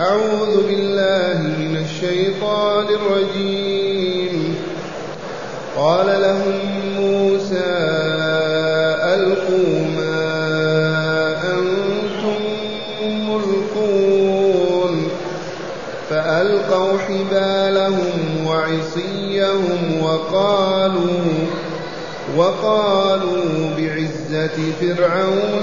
أعوذ بالله من الشيطان الرجيم. قال لهم موسى ألقوا ما أنتم ملقون. فألقوا حبالهم وعصيهم وقالوا وقالوا بعزة فرعون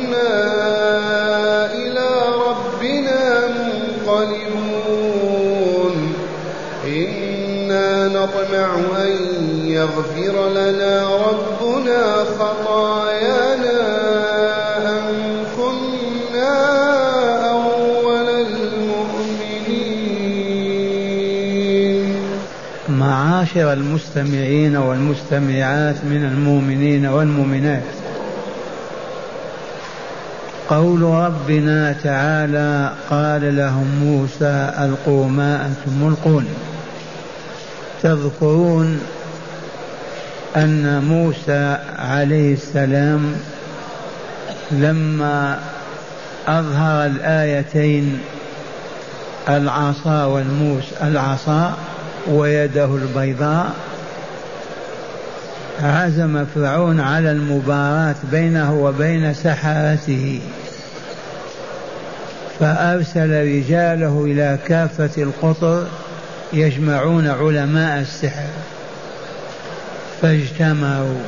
إلى ربنا منقلبون. إنا نطمع أن يغفر لنا ربنا خطايانا أن كنا أول المؤمنين. معاشر المستمعين والمستمعات من المؤمنين والمؤمنات. قول ربنا تعالى قال لهم موسى ألقوا ما أنتم ملقون تذكرون أن موسى عليه السلام لما أظهر الآيتين العصا والموس العصا ويده البيضاء عزم فرعون على المباراة بينه وبين سحرته. فأرسل رجاله إلى كافة القطر يجمعون علماء السحر. فاجتمعوا.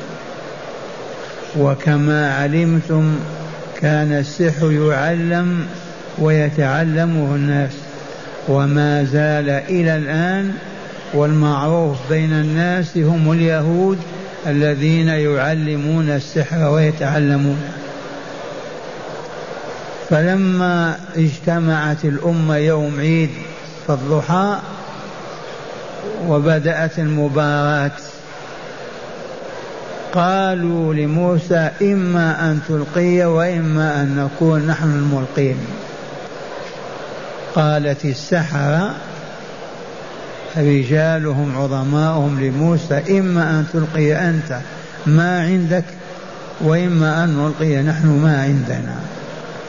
وكما علمتم كان السحر يعلم ويتعلمه الناس. وما زال إلى الآن والمعروف بين الناس هم اليهود الذين يعلمون السحر ويتعلمون. فلما اجتمعت الأمة يوم عيد في الضحى وبدأت المباراة. قالوا لموسى إما أن تلقي وإما أن نكون نحن الملقين. قالت السحرة رجالهم عظماؤهم لموسى إما أن تلقي أنت ما عندك وإما أن نلقي نحن ما عندنا.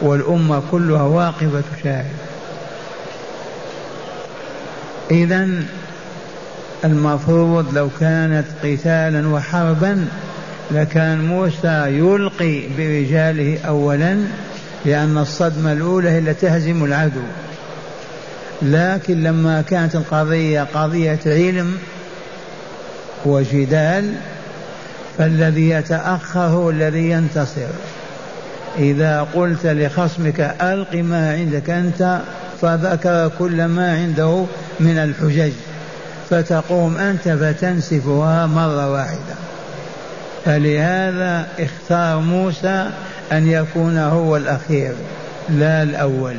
والأمة كلها واقفة تشاهد إذا المفروض لو كانت قتالا وحربا لكان موسى يلقي برجاله أولا لأن الصدمة الأولى هي التي تهزم العدو. لكن لما كانت القضية قضية علم وجدال فالذي يتأخر هو الذي ينتصر. إذا قلت لخصمك ألق ما عندك أنت فذكر كل ما عنده من الحجج فتقوم أنت فتنسفها مرة واحدة. فلهذا اختار موسى أن يكون هو الأخير لا الأول.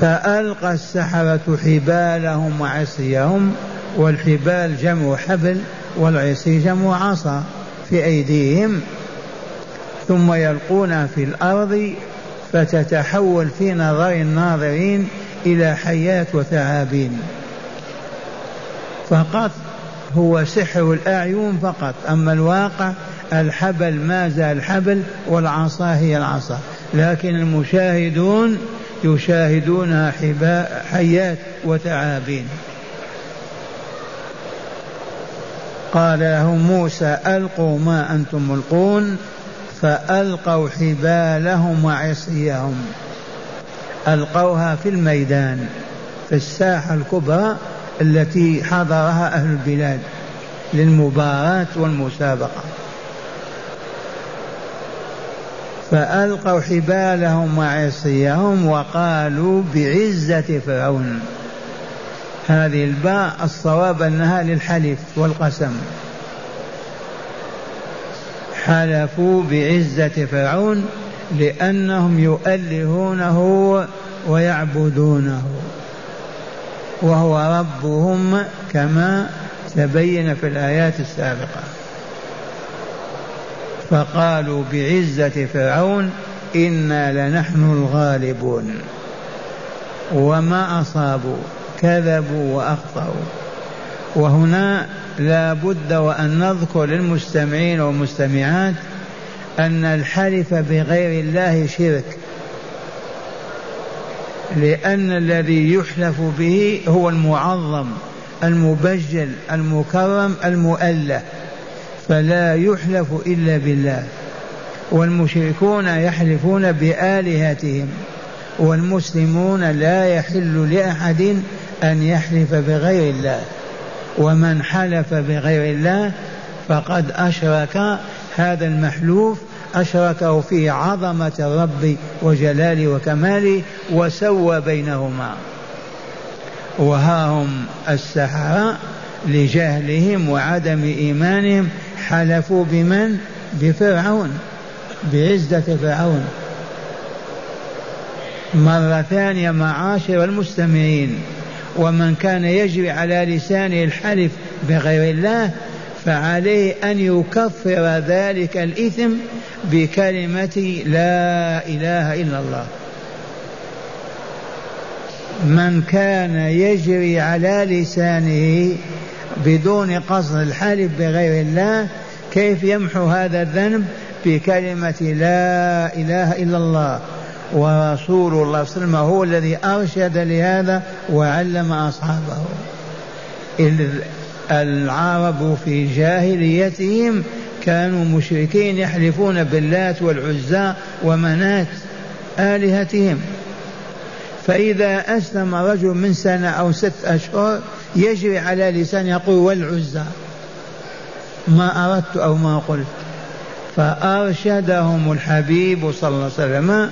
فألقى السحرة حبالهم وعصيهم والحبال جمع حبل والعصي جمع عصا في أيديهم. ثم يلقونها في الأرض فتتحول في نظر الناظرين إلى حيات وثعابين. فقط هو سحر الأعين فقط أما الواقع الحبل ما زال حبل والعصا هي العصا. لكن المشاهدون يشاهدونها حيات وثعابين قال لهم موسى ألقوا ما أنتم ملقون فألقوا حبالهم وعصيهم. ألقوها في الميدان في الساحة الكبرى التي حضرها أهل البلاد للمباراة والمسابقة. فألقوا حبالهم وعصيهم وقالوا بعزة فرعون. هذه الباء الصواب أنها للحلف والقسم. حلفوا بعزة فرعون لأنهم يؤلهونه ويعبدونه. وهو ربهم كما تبين في الآيات السابقة. فقالوا بعزة فرعون إنا لنحن الغالبون. وما أصابوا كذبوا وأخطأوا. وهنا لا بد وأن نذكر للمستمعين والمستمعات أن الحلف بغير الله شرك. لأن الذي يحلف به هو المعظم المبجل المكرم المؤلة. فلا يحلف إلا بالله. والمشركون يحلفون بآلهتهم والمسلمون لا يحل لأحد أن يحلف بغير الله. ومن حلف بغير الله فقد أشرك. هذا المحلوف أشركه في عظمة الرب وجلاله وكماله وسوى بينهما. وها هم السحرة لجهلهم وعدم إيمانهم حلفوا بمن؟ بفرعون بعزة فرعون. مرة ثانية معاشر المستمعين ومن كان يجري على لسانه الحلف بغير الله فعليه أن يكفر ذلك الإثم بكلمة لا إله إلا الله. من كان يجري على لسانه بدون قصد الحلف بغير الله كيف يمحو هذا الذنب؟ بكلمة لا إله إلا الله. ورسول الله صلى الله عليه وسلم هو الذي أرشد لهذا وعلم أصحابه. العرب في جاهليتهم كانوا مشركين يحلفون باللات والعزى ومنات آلهتهم. فإذا أسلم رجل من سنة أو ست أشهر يجري على لسان يقول والعزى. ما أردت أو ما قلت. فأرشدهم الحبيب صلى الله عليه وسلم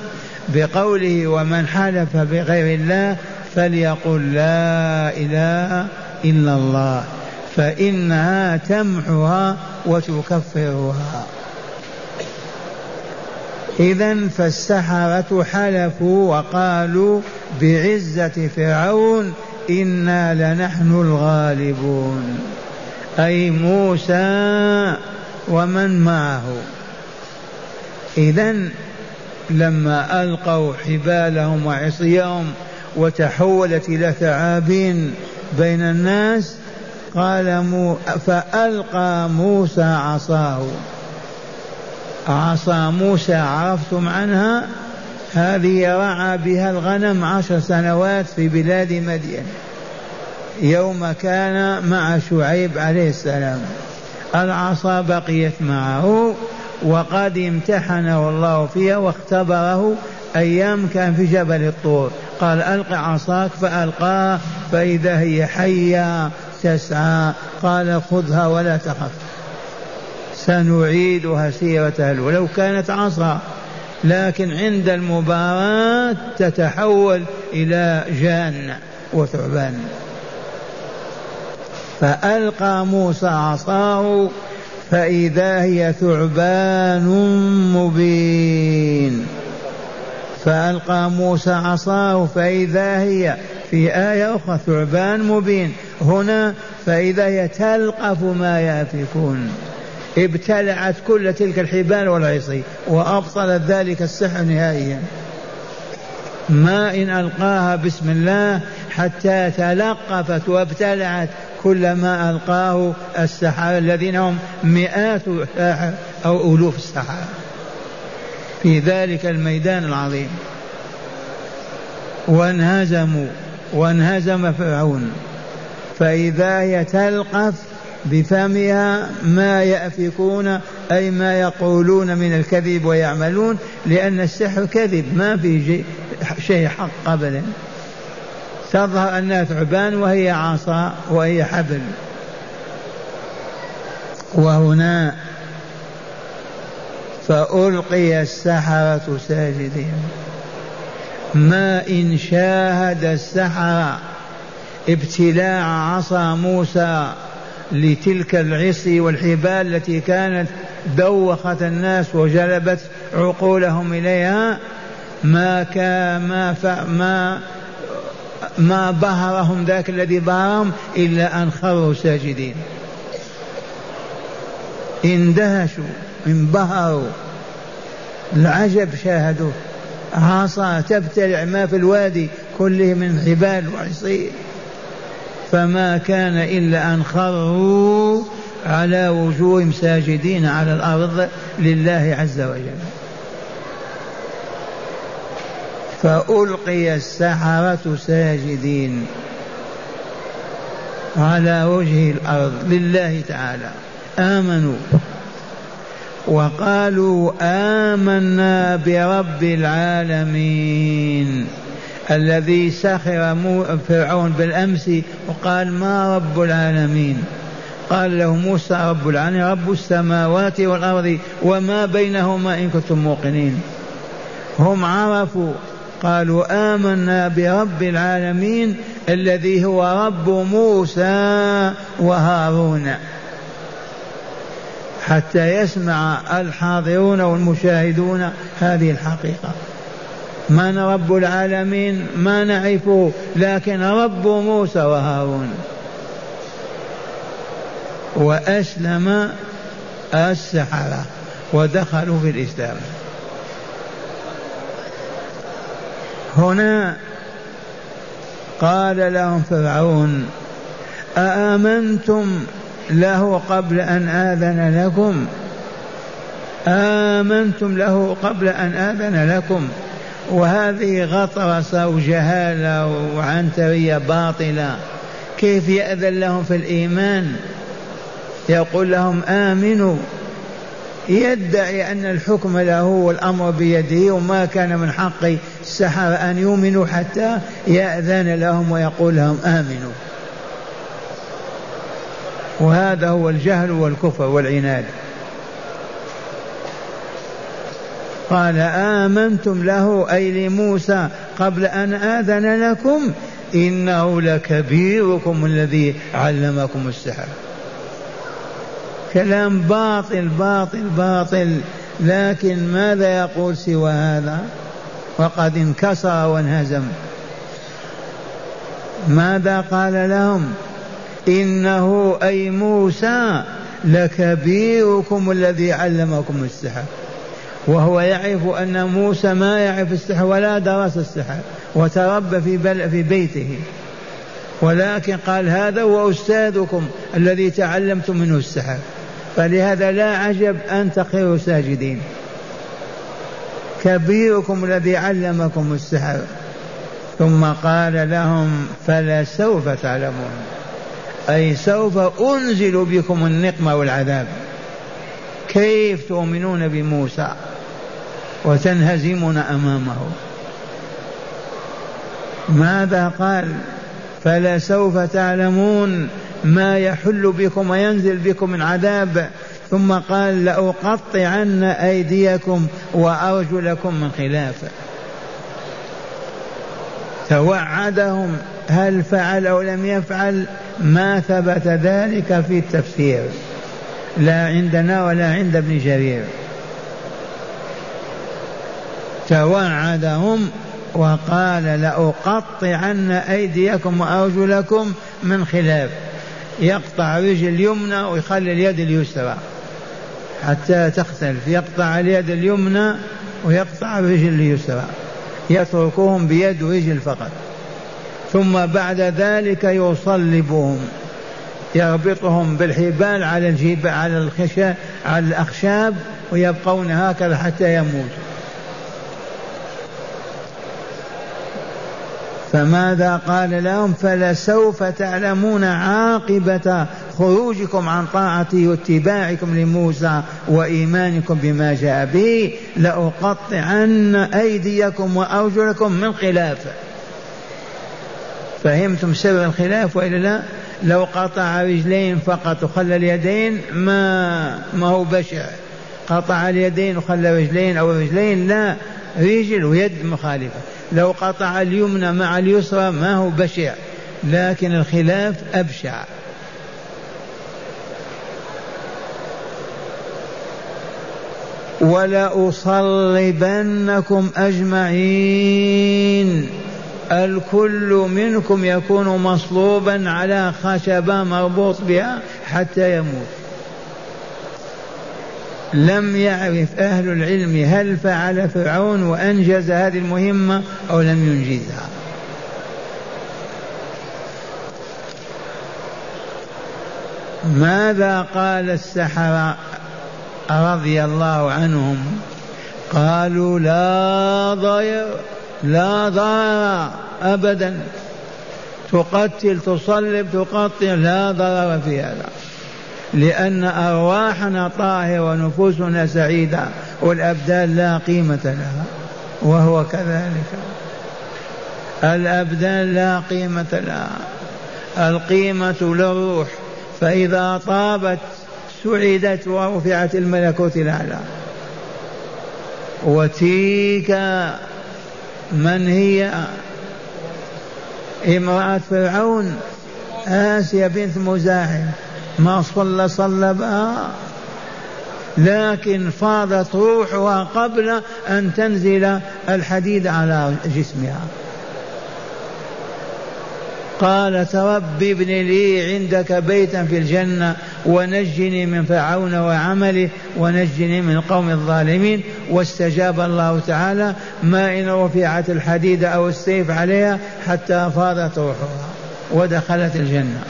بقوله ومن حلف بغير الله فليقل لا إله إلا الله فإنها تمحها وتكفرها. إذا فالسحرة حلفوا وقالوا بعزة فرعون إنا لنحن الغالبون. أي موسى ومن معه. إذا لما ألقوا حبالهم وعصيهم وتحولت إلى ثعابين بين الناس قال مو فألقى موسى عصاه. عصا موسى عرفتم عنها؟ هذه رعى بها الغنم عشر سنوات في بلاد مدين. يوم كان مع شعيب عليه السلام. العصا بقيت معه وقد امتحنه الله فيها واختبره. أيام كان في جبل الطور. قال ألق عصاك فألقاها فإذا هي حية تسعى. قال خذها ولا تخف. سنعيدها سيرتها ولو كانت عصا. لكن عند المباراة تتحول إلى جان وثعبان. فألقى موسى عصاه فإذا هي ثعبان مبين. فألقى موسى عصاه فإذا هي في آية أخرى ثعبان مبين. هنا فإذا هي تلقف ما يأفكون. ابتلعت كل تلك الحبال والعصي وأبطلت ذلك السحر نهائيا. ما إن ألقاها بسم الله حتى تلقفت وابتلعت كل ما ألقاه السحرة الذين هم مئات أو ألوف السحرة في ذلك الميدان العظيم. وانهزموا وانهزم فرعون. فإذا هي تلقف بفمها ما يأفكون أي ما يقولون من الكذب ويعملون لأن السحر كذب ما في شيء حق أبدا. تظهر أنها ثعبان وهي عصا وهي حبل. وهنا فألقي السحرة ساجدين. ما إن شاهد السحرة ابتلاع عصا موسى لتلك العصي والحبال التي كانت دوخت الناس وجلبت عقولهم إليها ما كان ما ما ما بهرهم ذاك الذي بهرهم إلا أن خروا ساجدين. اندهشوا انبهروا العجب شاهدوه. عصا تبتلع ما في الوادي كله من حبال وعصي. فما كان إلا أن خروا على وجوههم ساجدين على الأرض لله عز وجل. فألقي السحرة ساجدين على وجه الأرض لله تعالى. آمنوا. وقالوا آمنا برب العالمين. الذي سخر فرعون بالأمس وقال ما رب العالمين؟ قال له موسى رب العالمين رب السماوات والأرض وما بينهما إن كنتم موقنين. هم عرفوا قالوا آمنا برب العالمين الذي هو رب موسى وهارون. حتى يسمع الحاضرون والمشاهدون هذه الحقيقة. من رب العالمين ما نعرفه لكن رب موسى وهارون. وأسلم السحرة ودخلوا في الإسلام. هنا قال لهم فرعون أآمنتم له قبل أن آذن لكم؟ آمنتم له قبل أن آذن لكم؟ وهذه غطرسة وجهالة وعنترية باطلة. كيف يأذن لهم في الإيمان؟ يقول لهم آمنوا. يدعي أن الحكم له والأمر بيده وما كان من حق السحرة أن يؤمنوا حتى يأذن لهم ويقول لهم آمنوا. وهذا هو الجهل والكفر والعناد. قال آمنتم له أي لموسى قبل أن آذن لكم إنه لكبيركم الذي علمكم السحر. كلام باطل باطل باطل. لكن ماذا يقول سوى هذا؟ وقد انكسر وانهزم. ماذا قال لهم؟ إنه أي موسى لكبيركم الذي علمكم السحر. وهو يعرف أن موسى ما يعرف السحر ولا درس السحر وتربى في, بل في بيته. ولكن قال هذا هو أستاذكم الذي تعلمتم منه السحر. فلهذا لا عجب أن تخروا ساجدين. كبيركم الذي علمكم السحر. ثم قال لهم فلسوف تعلمون. أي سوف أنزل بكم النقمة والعذاب. كيف تؤمنون بموسى؟ وتنهزمون أمامه. ماذا قال؟ فلسوف تعلمون ما يحل بكم وينزل بكم من عذاب. ثم قال لأقطعن أيديكم وأرجلكم من خلاف. توعدهم هل فعل أو لم يفعل ما ثبت ذلك في التفسير. لا عندنا ولا عند ابن جرير. توعدهم وقال لأقطعن أيديكم وأرجلكم من خلاف. يقطع رجل اليمنى ويخلي اليد اليسرى. حتى تختلف. يقطع اليد اليمنى ويقطع الرجل اليسرى. يتركهم بيد ورجل فقط. ثم بعد ذلك يصلبهم. يربطهم بالحبال على الجيب على الخشاء على الأخشاب ويبقون هكذا حتى يموتوا. فماذا قال لهم؟ فلسوف تعلمون عاقبة خروجكم عن طاعته واتباعكم لموسى وإيمانكم بما جاء به لأقطعن أيديكم وأرجلكم من خلاف فهمتم سر الخلاف وإلا لا؟ لو قطع رجلين فقط وخلى اليدين ما ما هو بشع. قطع اليدين وخلى رجلين أو رجلين لا. رجل ويد مخالفة. لو قطع اليمنى مع اليسرى ما هو بشع لكن الخلاف أبشع. ولأصلبنكم أجمعين. الكل منكم يكون مصلوبا على خشبة مربوط بها حتى يموت. لم يعرف أهل العلم هل فعل فرعون وأنجز هذه المهمة أو لم ينجزها. ماذا قال السحرة رضي الله عنهم؟ قالوا لا ضير لا ضرر أبدا. تقتل تصلب تقطع لا ضرر في هذا. لأن أرواحنا طاهرة ونفوسنا سعيدة والأبدان لا قيمة لها وهو كذلك. الأبدان لا قيمة لها القيمة للروح. فإذا طابت سعدت ورفعت الملكوت الأعلى. وتلك من هي؟ امرأة فرعون آسيا بنت مزاحم. ما صلى صلى بها لكن فاضت روحها قبل أن تنزل الحديد على جسمها. قالت رب ابن لي عندك بيتا في الجنة ونجني من فرعون وعمله ونجني من القوم الظالمين. واستجاب الله تعالى ما إن رفعت الحديد أو السيف عليها حتى فاضت روحها ودخلت الجنة.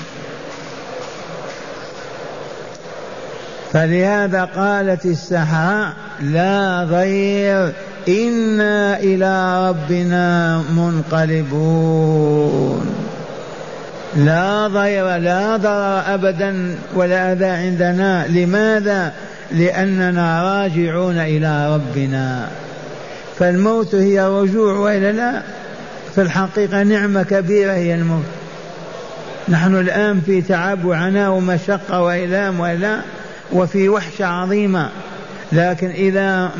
فلهذا قالت السحرة لا ضير إنا إلى ربنا منقلبون. لا ضير لا ضرر أبدا ولا أذى عندنا. لماذا؟ لأننا راجعون إلى ربنا. فالموت هي رجوع وإلا لا؟ في الحقيقة نعمة كبيرة هي الموت. نحن الآن في تعب وعناء ومشقة وإلام وإلا؟ وفي وحشة عظيمة لكن إذا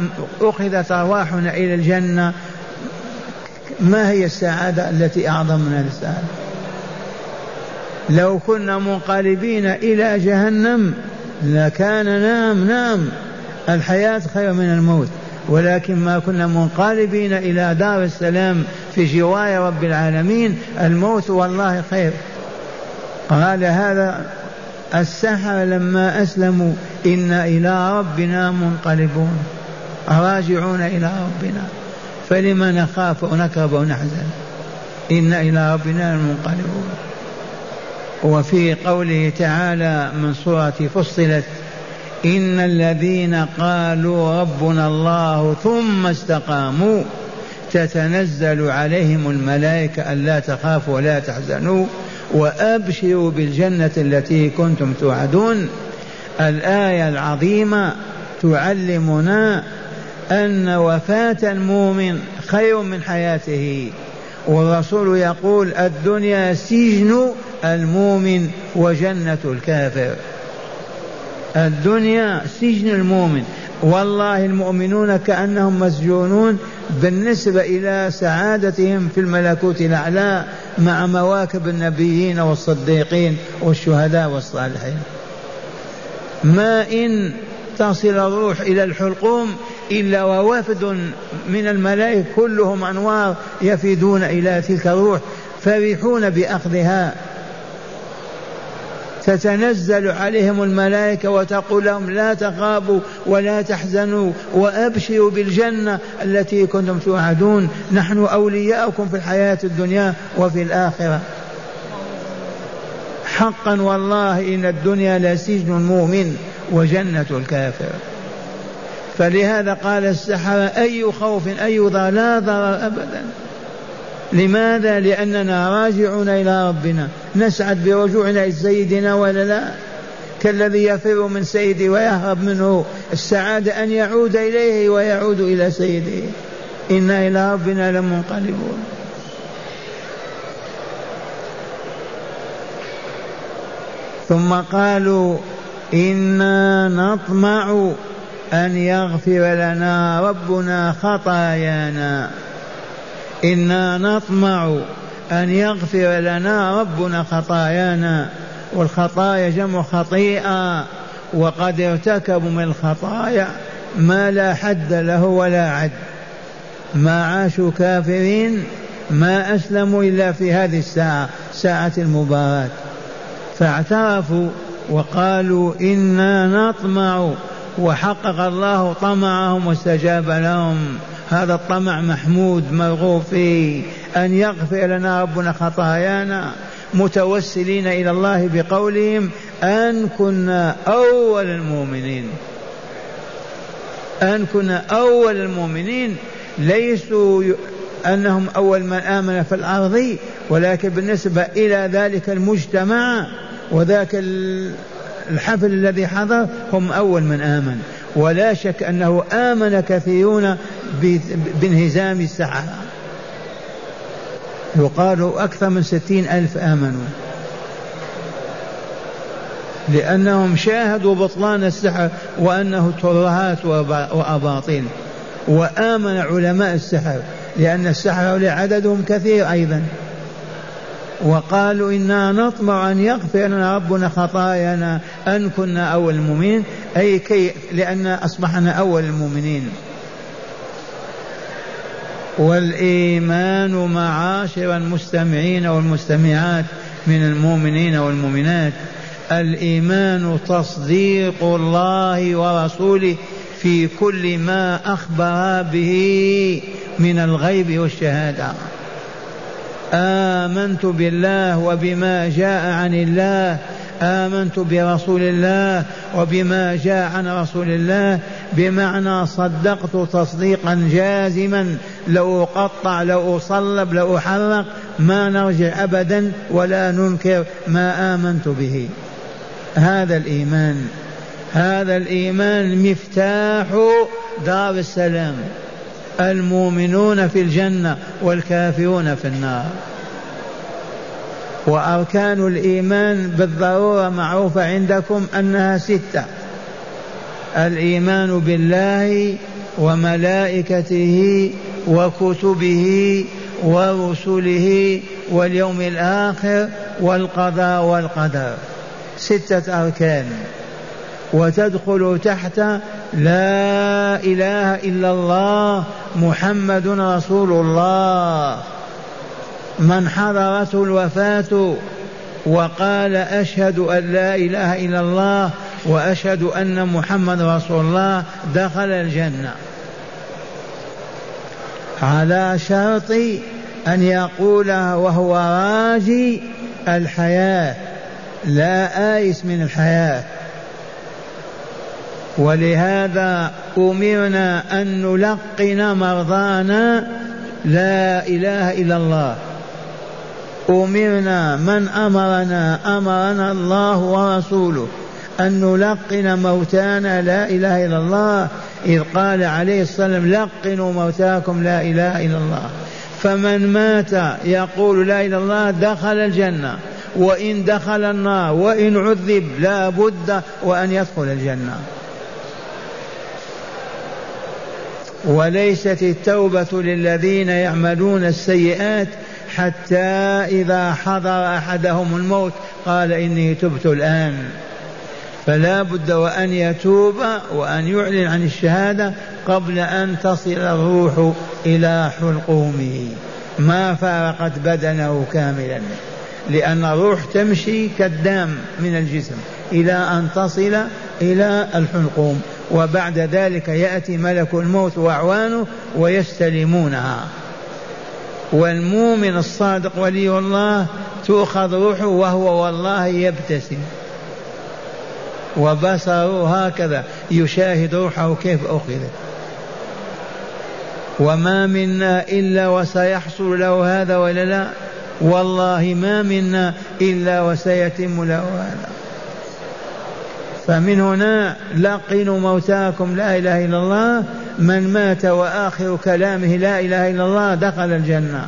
أخذت أرواحنا إلى الجنة ما هي السعادة التي أعظم من السعادة؟ لو كنا منقلبين إلى جهنم لكان نام نام. الحياة خير من الموت. ولكن ما كنا منقلبين إلى دار السلام في جوار رب العالمين الموت والله خير. قال هذا السحر لما أسلموا إنا إلى ربنا منقلبون. راجعون إلى ربنا. فلما نخاف ونكرب ونحزن. إنا إلى ربنا منقلبون. وفي قوله تعالى من سورة فصلت إن الذين قالوا ربنا الله ثم استقاموا تتنزل عليهم الملائكة ألا تخافوا ولا تحزنوا. وأبشروا بالجنة التي كنتم توعدون. الآية العظيمة تعلمنا أن وفاة المؤمن خير من حياته. والرسول يقول الدنيا سجن المؤمن وجنة الكافر. الدنيا سجن المؤمن. والله المؤمنون كأنهم مسجونون بالنسبة إلى سعادتهم في الملكوت الأعلى مع مواكب النبيين والصديقين والشهداء والصالحين. ما إن تصل الروح إلى الحلقوم إلا ووفد من الملائكة كلهم أنوار يفدون إلى تلك الروح فرحون بأخذها. تتنزل عليهم الملائكة وتقول لهم لا تخافوا ولا تحزنوا وأبشروا بالجنة التي كنتم توعدون. نحن أولياؤكم في الحياة الدنيا وفي الآخرة. حقا والله إن الدنيا لسجن المؤمن وجنة الكافر. فلهذا قال السحرة أي خوف أي ضرر لا ضرر أبدا. لماذا؟ لأننا راجعون إلى ربنا. نسعد برجوعنا إلى سيدنا ولا لا؟ كالذي يفر من سيده ويهرب منه. السعادة أن يعود إليه ويعود إلى سيده. إنا إلى ربنا لمنقلبون. ثم قالوا إنا نطمع أن يغفر لنا ربنا خطايانا. إنا نطمع أن يغفر لنا ربنا خطايانا والخطايا جمع خطيئة وقد ارتكبوا من الخطايا ما لا حد له ولا عد. ما عاشوا كافرين ما أسلموا إلا في هذه الساعة ساعة المباراة. فاعترفوا وقالوا إنا نطمع وحقق الله طمعهم واستجاب لهم. هذا الطمع محمود مرغوب فيه أن يغفر لنا ربنا خطايانا متوسلين إلى الله بقولهم أن كنا أول المؤمنين. أن كنا أول المؤمنين. ليسوا أنهم أول من آمن في الأرض ولكن بالنسبة إلى ذلك المجتمع وذاك الحفل الذي حضر هم أول من آمن. ولا شك أنه آمن كثيرون بانهزام السحرة يقال أكثر من ستين ألف آمنوا. لأنهم شاهدوا بطلان السحر وأنه ترهات وأباطيل. وآمن علماء السحر لأن السحر عددهم كثير أيضا. وقالوا إنا نطمع أن يغفر لنا ربنا خطايانا أن كنا أول المؤمنين أي كي لأن أصبحنا أول المؤمنين. والإيمان معاشر المستمعين والمستمعات من المؤمنين والمؤمنات. الإيمان تصديق الله ورسوله في كل ما أخبر به من الغيب والشهادة. آمنت بالله وبما جاء عن الله آمنت برسول الله وبما جاء عن رسول الله بمعنى صدقت تصديقا جازما لو أقطع لو أصلب لو أحرق ما نرجع أبدا ولا ننكر ما آمنت به. هذا الإيمان هذا الإيمان مفتاح دار السلام. المؤمنون في الجنة والكافرون في النار. وأركان الإيمان بالضرورة معروفة عندكم أنها ستة. الإيمان بالله وملائكته وكتبه ورسله واليوم الآخر والقضاء والقدر. ستة أركان. وتدخل تحت لا إله إلا الله محمد رسول الله. من حضرته الوفاة وقال أشهد أن لا إله إلا الله وأشهد أن محمد رسول الله دخل الجنة. على شرط أن يقولها وهو راجي الحياة لا آيس من الحياة. ولهذا أمرنا أن نلقن مرضانا لا إله إلا الله. أمرنا من أمرنا أمرنا الله ورسوله. أن نلقن موتانا لا إله إلا الله. إذ قال عليه الصلاة والسلام لقنوا موتاكم لا إله إلا الله. فمن مات يقول لا إله إلا الله دخل الجنة. وإن دخل النار وإن عذب لا بد وأن يدخل الجنة. وليست التوبة للذين يعملون السيئات حتى إذا حضر أحدهم الموت قال إني تبت الآن. فلا بد وأن يتوب وأن يعلن عن الشهادة قبل أن تصل الروح إلى حلقومه. ما فارقت بدنه كاملا. لأن الروح تمشي كالدام من الجسم إلى أن تصل إلى الحلقوم. وبعد ذلك يأتي ملك الموت وأعوانه ويستلمونها. والمؤمن الصادق ولي الله تؤخذ روحه وهو والله يبتسم. وبصره هكذا يشاهد روحه كيف أخذت وما منا إلا وسيحصل له هذا ولا لا. والله ما منا إلا وسيتم له هذا. فمن هنا لقنوا موتاكم لا إله إلا الله من مات وآخر كلامه لا إله إلا الله دخل الجنة.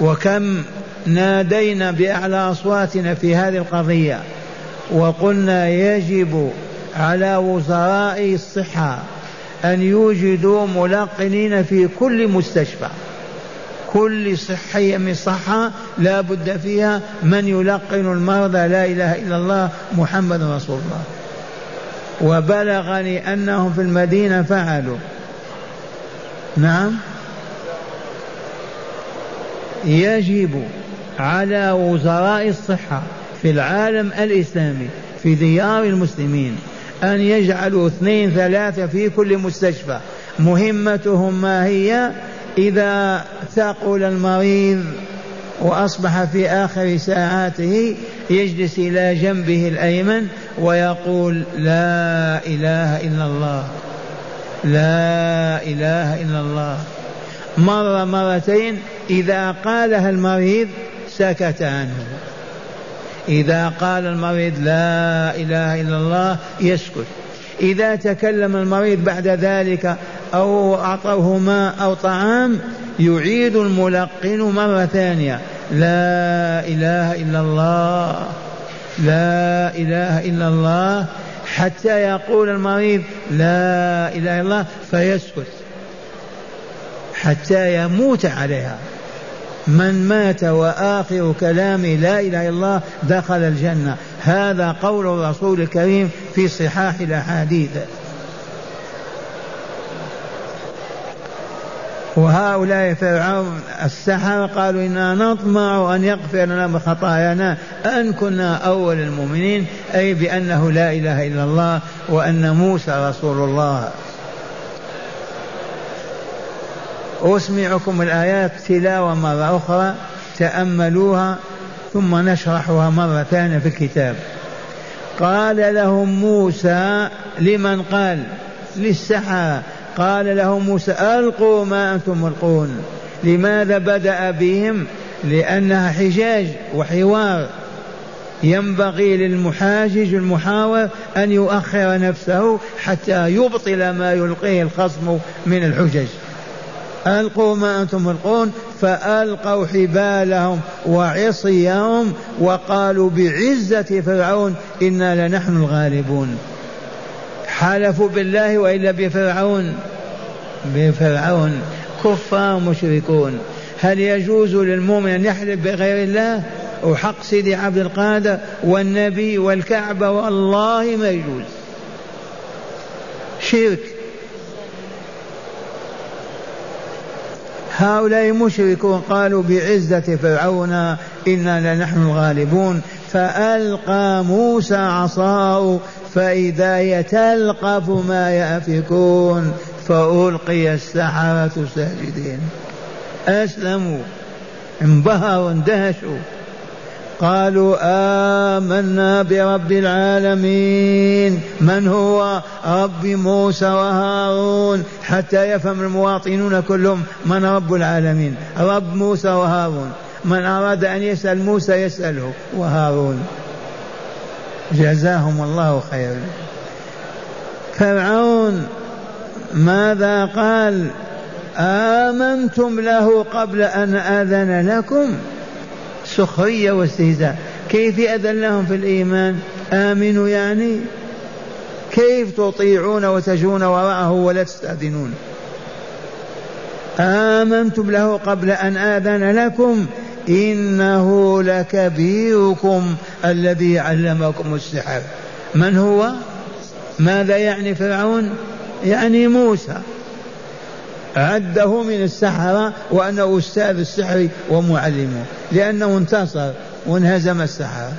وكم نادينا بأعلى أصواتنا في هذه القضية وقلنا يجب على وزراء الصحة أن يوجدوا ملقنين في كل مستشفى. كل صحية من صحة لا بد فيها من يلقن المرضى لا إله إلا الله محمد رسول الله. وبلغني أنهم في المدينة فعلوا. نعم. يجب على وزراء الصحة في العالم الإسلامي في ديار المسلمين أن يجعلوا اثنين ثلاثة في كل مستشفى. مهمتهم ما هي؟ إذا ثقل المريض وأصبح في آخر ساعاته يجلس إلى جنبه الأيمن ويقول لا إله إلا الله لا إله إلا الله. مرة مرتين إذا قالها المريض سكت عنه. إذا قال المريض لا إله إلا الله يسكت. إذا تكلم المريض بعد ذلك أو أعطوه ماء أو طعام يعيد الملقن مرة ثانية. لا إله إلا الله لا إله إلا الله. حتى يقول المريض لا إله إلا الله فيسكت. حتى يموت عليها. من مات وآخر كلامه لا إله إلا الله دخل الجنة. هذا قول الرسول الكريم في صحاح الأحاديث. وهؤلاء فرعون السحرة قالوا إنا نطمع أن يغفر لنا بخطايانا أن كنا أول المؤمنين أي بأنه لا إله إلا الله وأن موسى رسول الله. أسمعكم الآيات تلاوة مرة أخرى تأملوها ثم نشرحها مرة ثانية في الكتاب. قال لهم موسى لمن قال؟ للسحرة. قال لهم موسى ألقوا ما أنتم ملقون. لماذا بدأ بهم؟ لأنها حجاج وحوار. ينبغي للمحاجج المحاور أن يؤخر نفسه حتى يبطل ما يلقيه الخصم من الحجج. ألقوا ما أنتم ملقون فألقوا حبالهم وعصيهم وقالوا بعزة فرعون إنا لنحن الغالبون. حلفوا بالله وإلا بفرعون. بفرعون. كفار مشركون. هل يجوز للمؤمن أن يحلف بغير الله؟ وحق سيدي عبد القادر والنبي والكعبة والله ما يجوز. شرك. هؤلاء مشركون قالوا بعزة فرعون إنا لنحن الغالبون. فألقى موسى عصاه فإذا هي تلقف ما يأفكون فألقي السحرة ساجدين. أسلموا. انبهروا اندهشوا قالوا آمنا برب العالمين. من هو؟ رب موسى وهارون. حتى يفهم المواطنون كلهم من رب العالمين. رب موسى وهارون. من أراد أن يسأل موسى يسأله. وهارون. جزاهم الله خيرا. فرعون ماذا قال؟ آمنتم له قبل أن آذن لكم؟ سخرية واستهزاء. كيف يأذن لهم في الإيمان؟ آمنوا يعني؟ كيف تطيعون وتجون وراءه ولا تستأذنون؟ آمنتم له قبل أن آذن لكم؟ إنه لكبيركم الذي علمكم السحر. من هو؟ ماذا يعني فرعون؟ يعني موسى. عده من السحرة وأنه أستاذ السحر ومعلمه لأنه انتصر وانهزم السحرة.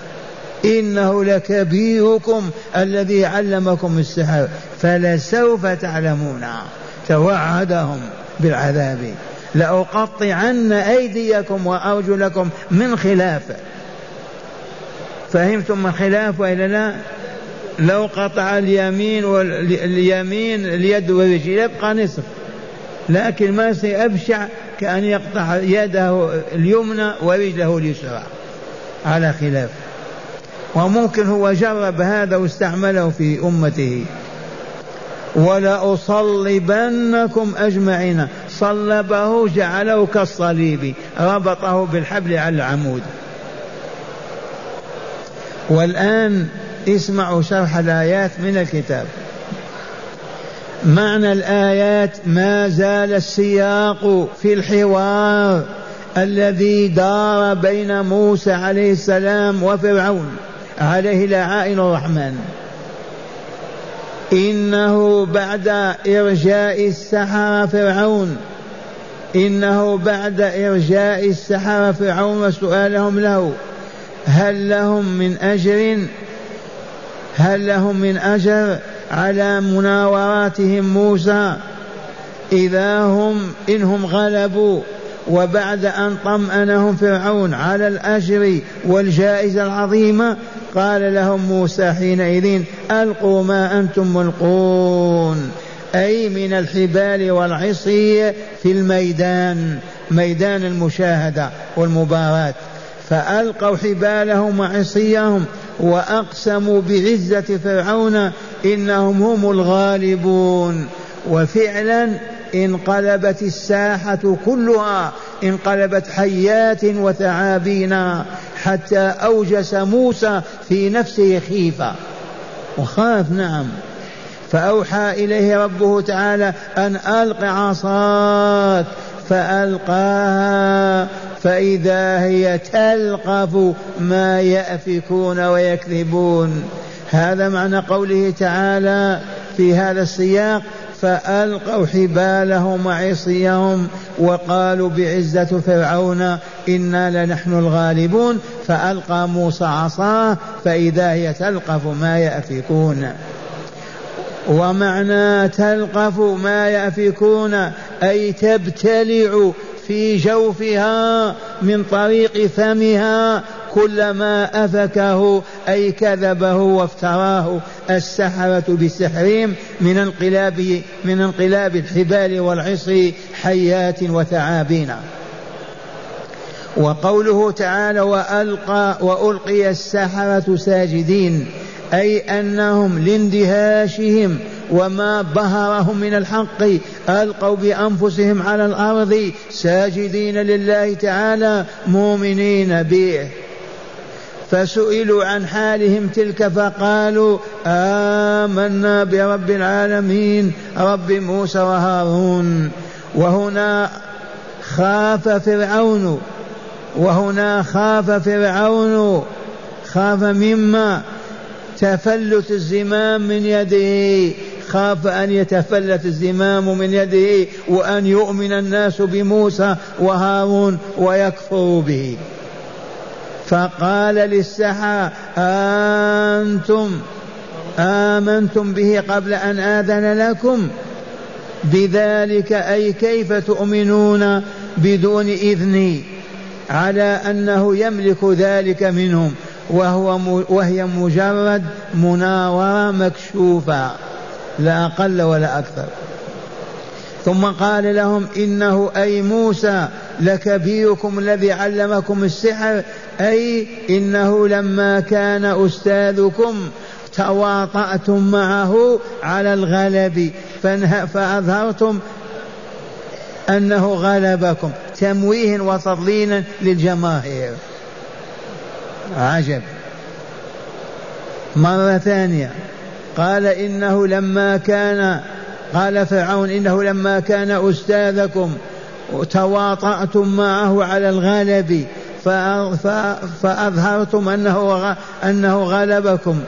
إنه لكبيركم الذي علمكم السحر فلسوف تعلمون. توعدهم بالعذاب. لأقطعن أيديكم وأرجلكم من خلاف. فهمتم من خلاف وإلا لا؟ لو قطع اليمين واليمين اليد والرجل يبقى نصف. لكن ما سيأبشع كأن يقطع يده اليمنى ورجله اليسرى. على خلاف. وممكن هو جرب هذا واستعمله في أمته. ولأصلبنكم أجمعين. صلبه جعله كالصليب. ربطه بالحبل على العمود. والآن اسمعوا شرح الآيات من الكتاب. معنى الآيات ما زال السياق في الحوار الذي دار بين موسى عليه السلام وفرعون. عليه لعائن الرحمن. إنه بعد إرجاء السحرة فرعون. إنه بعد إرجاء السحرة فرعون وسؤالهم له هل لهم من أجر؟ هل لهم من أجر على مناوراتهم موسى؟ إذا هم إنهم غلبوا وبعد أن طمأنهم فرعون على الأجر والجائزة العظيمة قال لهم موسى حينئذ ألقوا ما أنتم ملقون أي من الحبال والعصي في الميدان ميدان المشاهدة والمباراة. فألقوا حبالهم وعصيهم وأقسموا بعزة فرعون إنهم هم الغالبون. وفعلا انقلبت الساحة كلها انقلبت حيات وثعابين حتى أوجس موسى في نفسه خيفة. وخاف نعم. فأوحى إليه ربه تعالى أن ألق عصاك فألقاها فإذا هي تلقف ما يأفكون ويكذبون. هذا معنى قوله تعالى في هذا السياق فألقوا حبالهم وعصيهم وقالوا بعزة فرعون إنا لنحن الغالبون فألقى موسى عصاه فإذا هي تلقف ما يأفكون ومعنى تلقف ما يأفكون أي تبتلع في جوفها من طريق فمها كل ما أفكه أي كذبه وافتراه السحرة بسحرهم من انقلاب من انقلاب الحبال والعصي حيات وثعابين. وقوله تعالى وألقى وألقي السحرة ساجدين أي أنهم لاندهاشهم وما بهرهم من الحق ألقوا بأنفسهم على الأرض ساجدين لله تعالى مؤمنين به. فسئلوا عن حالهم تلك فقالوا آمنا برب العالمين رب موسى وهارون. وهنا خاف فرعون وهنا خاف فرعون خاف مما تفلت الزمام من يده. خاف أن يتفلت الزمام من يده وأن يؤمن الناس بموسى وهارون ويكفروا به. فقال للسحرة أنتم آمنتم به قبل أن آذن لكم؟ بذلك أي كيف تؤمنون بدون إذني على أنه يملك ذلك منهم وهو وهي مجرد مناورة مكشوفة لا أقل ولا أكثر. ثم قال لهم إنه أي موسى لكبيركم الذي علمكم السحر أي إنه لما كان أستاذكم تواطأتم معه على الغلب فأظهرتم أنه غلبكم. تمويه وتضليلا للجماهير. عجب. مرة ثانية. قال إنه لما كان قال فرعون إنه لما كان أستاذكم تواطأتم معه على الغلب فأظهرتم أنه أنه غلبكم.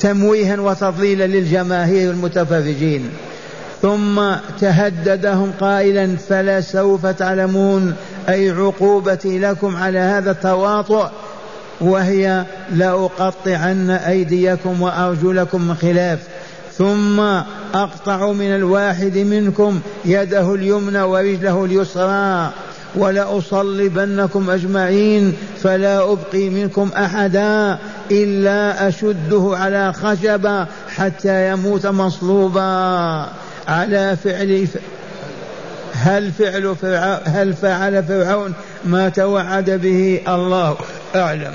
تمويها وتضليلا للجماهير المتفرجين. ثم تهددهم قائلا فلسوف تعلمون أي عقوبتي لكم على هذا التواطؤ. وهي لأقطعن أيديكم وأرجلكم من خلاف. ثم أقطع من الواحد منكم يده اليمنى ورجله اليسرى ولأصلبنكم أجمعين فلا أبقي منكم أحدا إلا أشده على خشبة حتى يموت مصلوبا. على فعل هل فعل فرعون هل فعل فرعون ما توعد به؟ الله أعلم.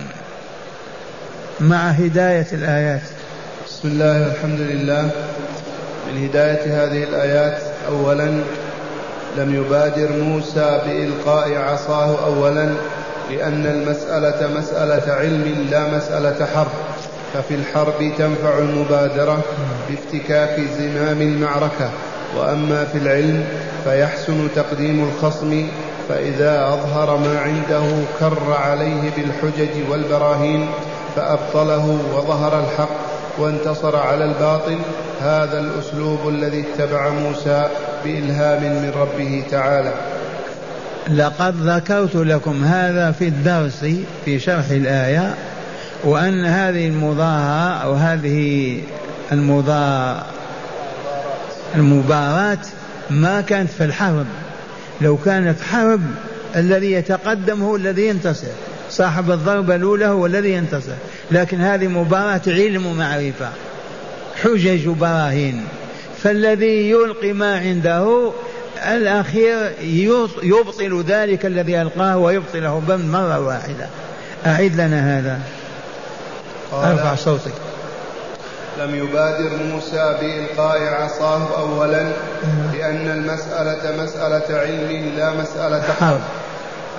مع هداية الآيات. بسم الله والحمد لله. من هداية هذه الآيات أولا لم يبادر موسى بإلقاء عصاه أولا لأن المسألة مسألة علم لا مسألة حرب. ففي الحرب تنفع المبادرة بافتكاك زمام المعركة. وأما في العلم فيحسن تقديم الخصم فإذا أظهر ما عنده كر عليه بالحجج والبراهين فأبطله وظهر الحق. وانتصر على الباطل هذا الأسلوب الذي اتبع موسى بإلهام من ربه تعالى. لقد ذكرت لكم هذا في الدرس في شرح الآية وأن هذه المظاهرة أو هذه المباراة ما كانت في الحرب. لو كانت حرب الذي يتقدم هو الذي ينتصر. صاحب الضربة الأولى هو الذي ينتصر. لكن هذه مباراة علم ومعرفة حجج وبراهين فالذي يلقي ما عنده الأخير يبطل ذلك الذي ألقاه ويبطله بل مرة واحدة. أعد لنا هذا. أرفع صوتك. لم يبادر موسى بإلقاء عصاه أولا لأن المسألة مسألة علم لا مسألة حرب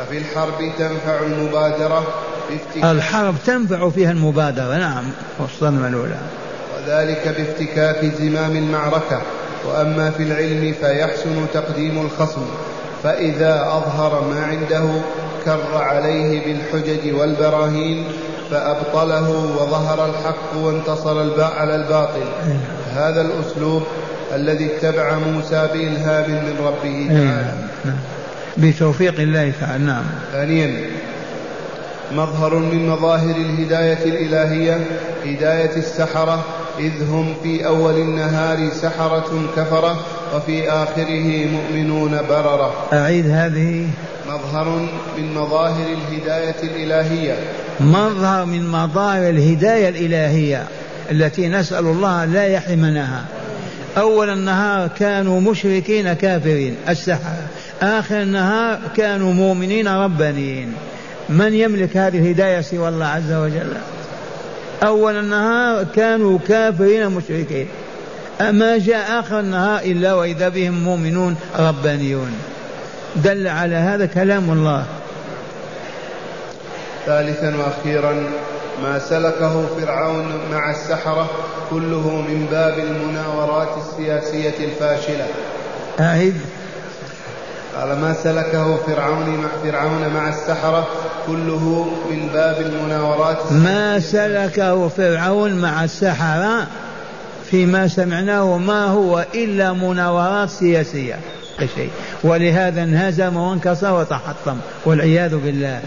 ففي الحرب تنفع المبادرة الحرب تنفع فيها المبادرة نعم والصدمة الأولى وذلك بافتكاك زمام المعركة وأما في العلم فيحسن تقديم الخصم فإذا أظهر ما عنده كر عليه بالحجج والبراهين فأبطله وظهر الحق وانتصر الباء على الباطل. هذا الأسلوب الذي اتبع موسى بإلهام من ربه تعالى. نعم. بتوفيق الله تعالى. نعم. ثانيا مظهر من مظاهر الهداية الإلهية هداية السحرة إذ هم في أول النهار سحرة كفرة وفي آخره مؤمنون بررة. أعيد هذه. مظهر من مظاهر الهداية الإلهية. مظهر من مظاهر الهداية الإلهية التي نسأل الله لا يحرمناها. أول النهار كانوا مشركين كافرين السحرة. آخر النهار كانوا مؤمنين ربانيين. من يملك هذه الهداية سوى الله عز وجل؟ أول النهار كانوا كافرين مشركين. أما جاء آخر النهار إلا وإذا بهم مؤمنون ربانيون. دل على هذا كلام الله. ثالثا وأخيرا ما سلكه فرعون مع السحرة كله من باب المناورات السياسية الفاشلة. أعد قال ما سلكه فرعون مع فرعون مع السحرة كله من باب المناورات. ما سلكه فرعون مع السحرة فيما سمعناه ما هو إلا مناورات سياسية. ولهذا انهزم وانكسر وتحطم. والعياذ بالله.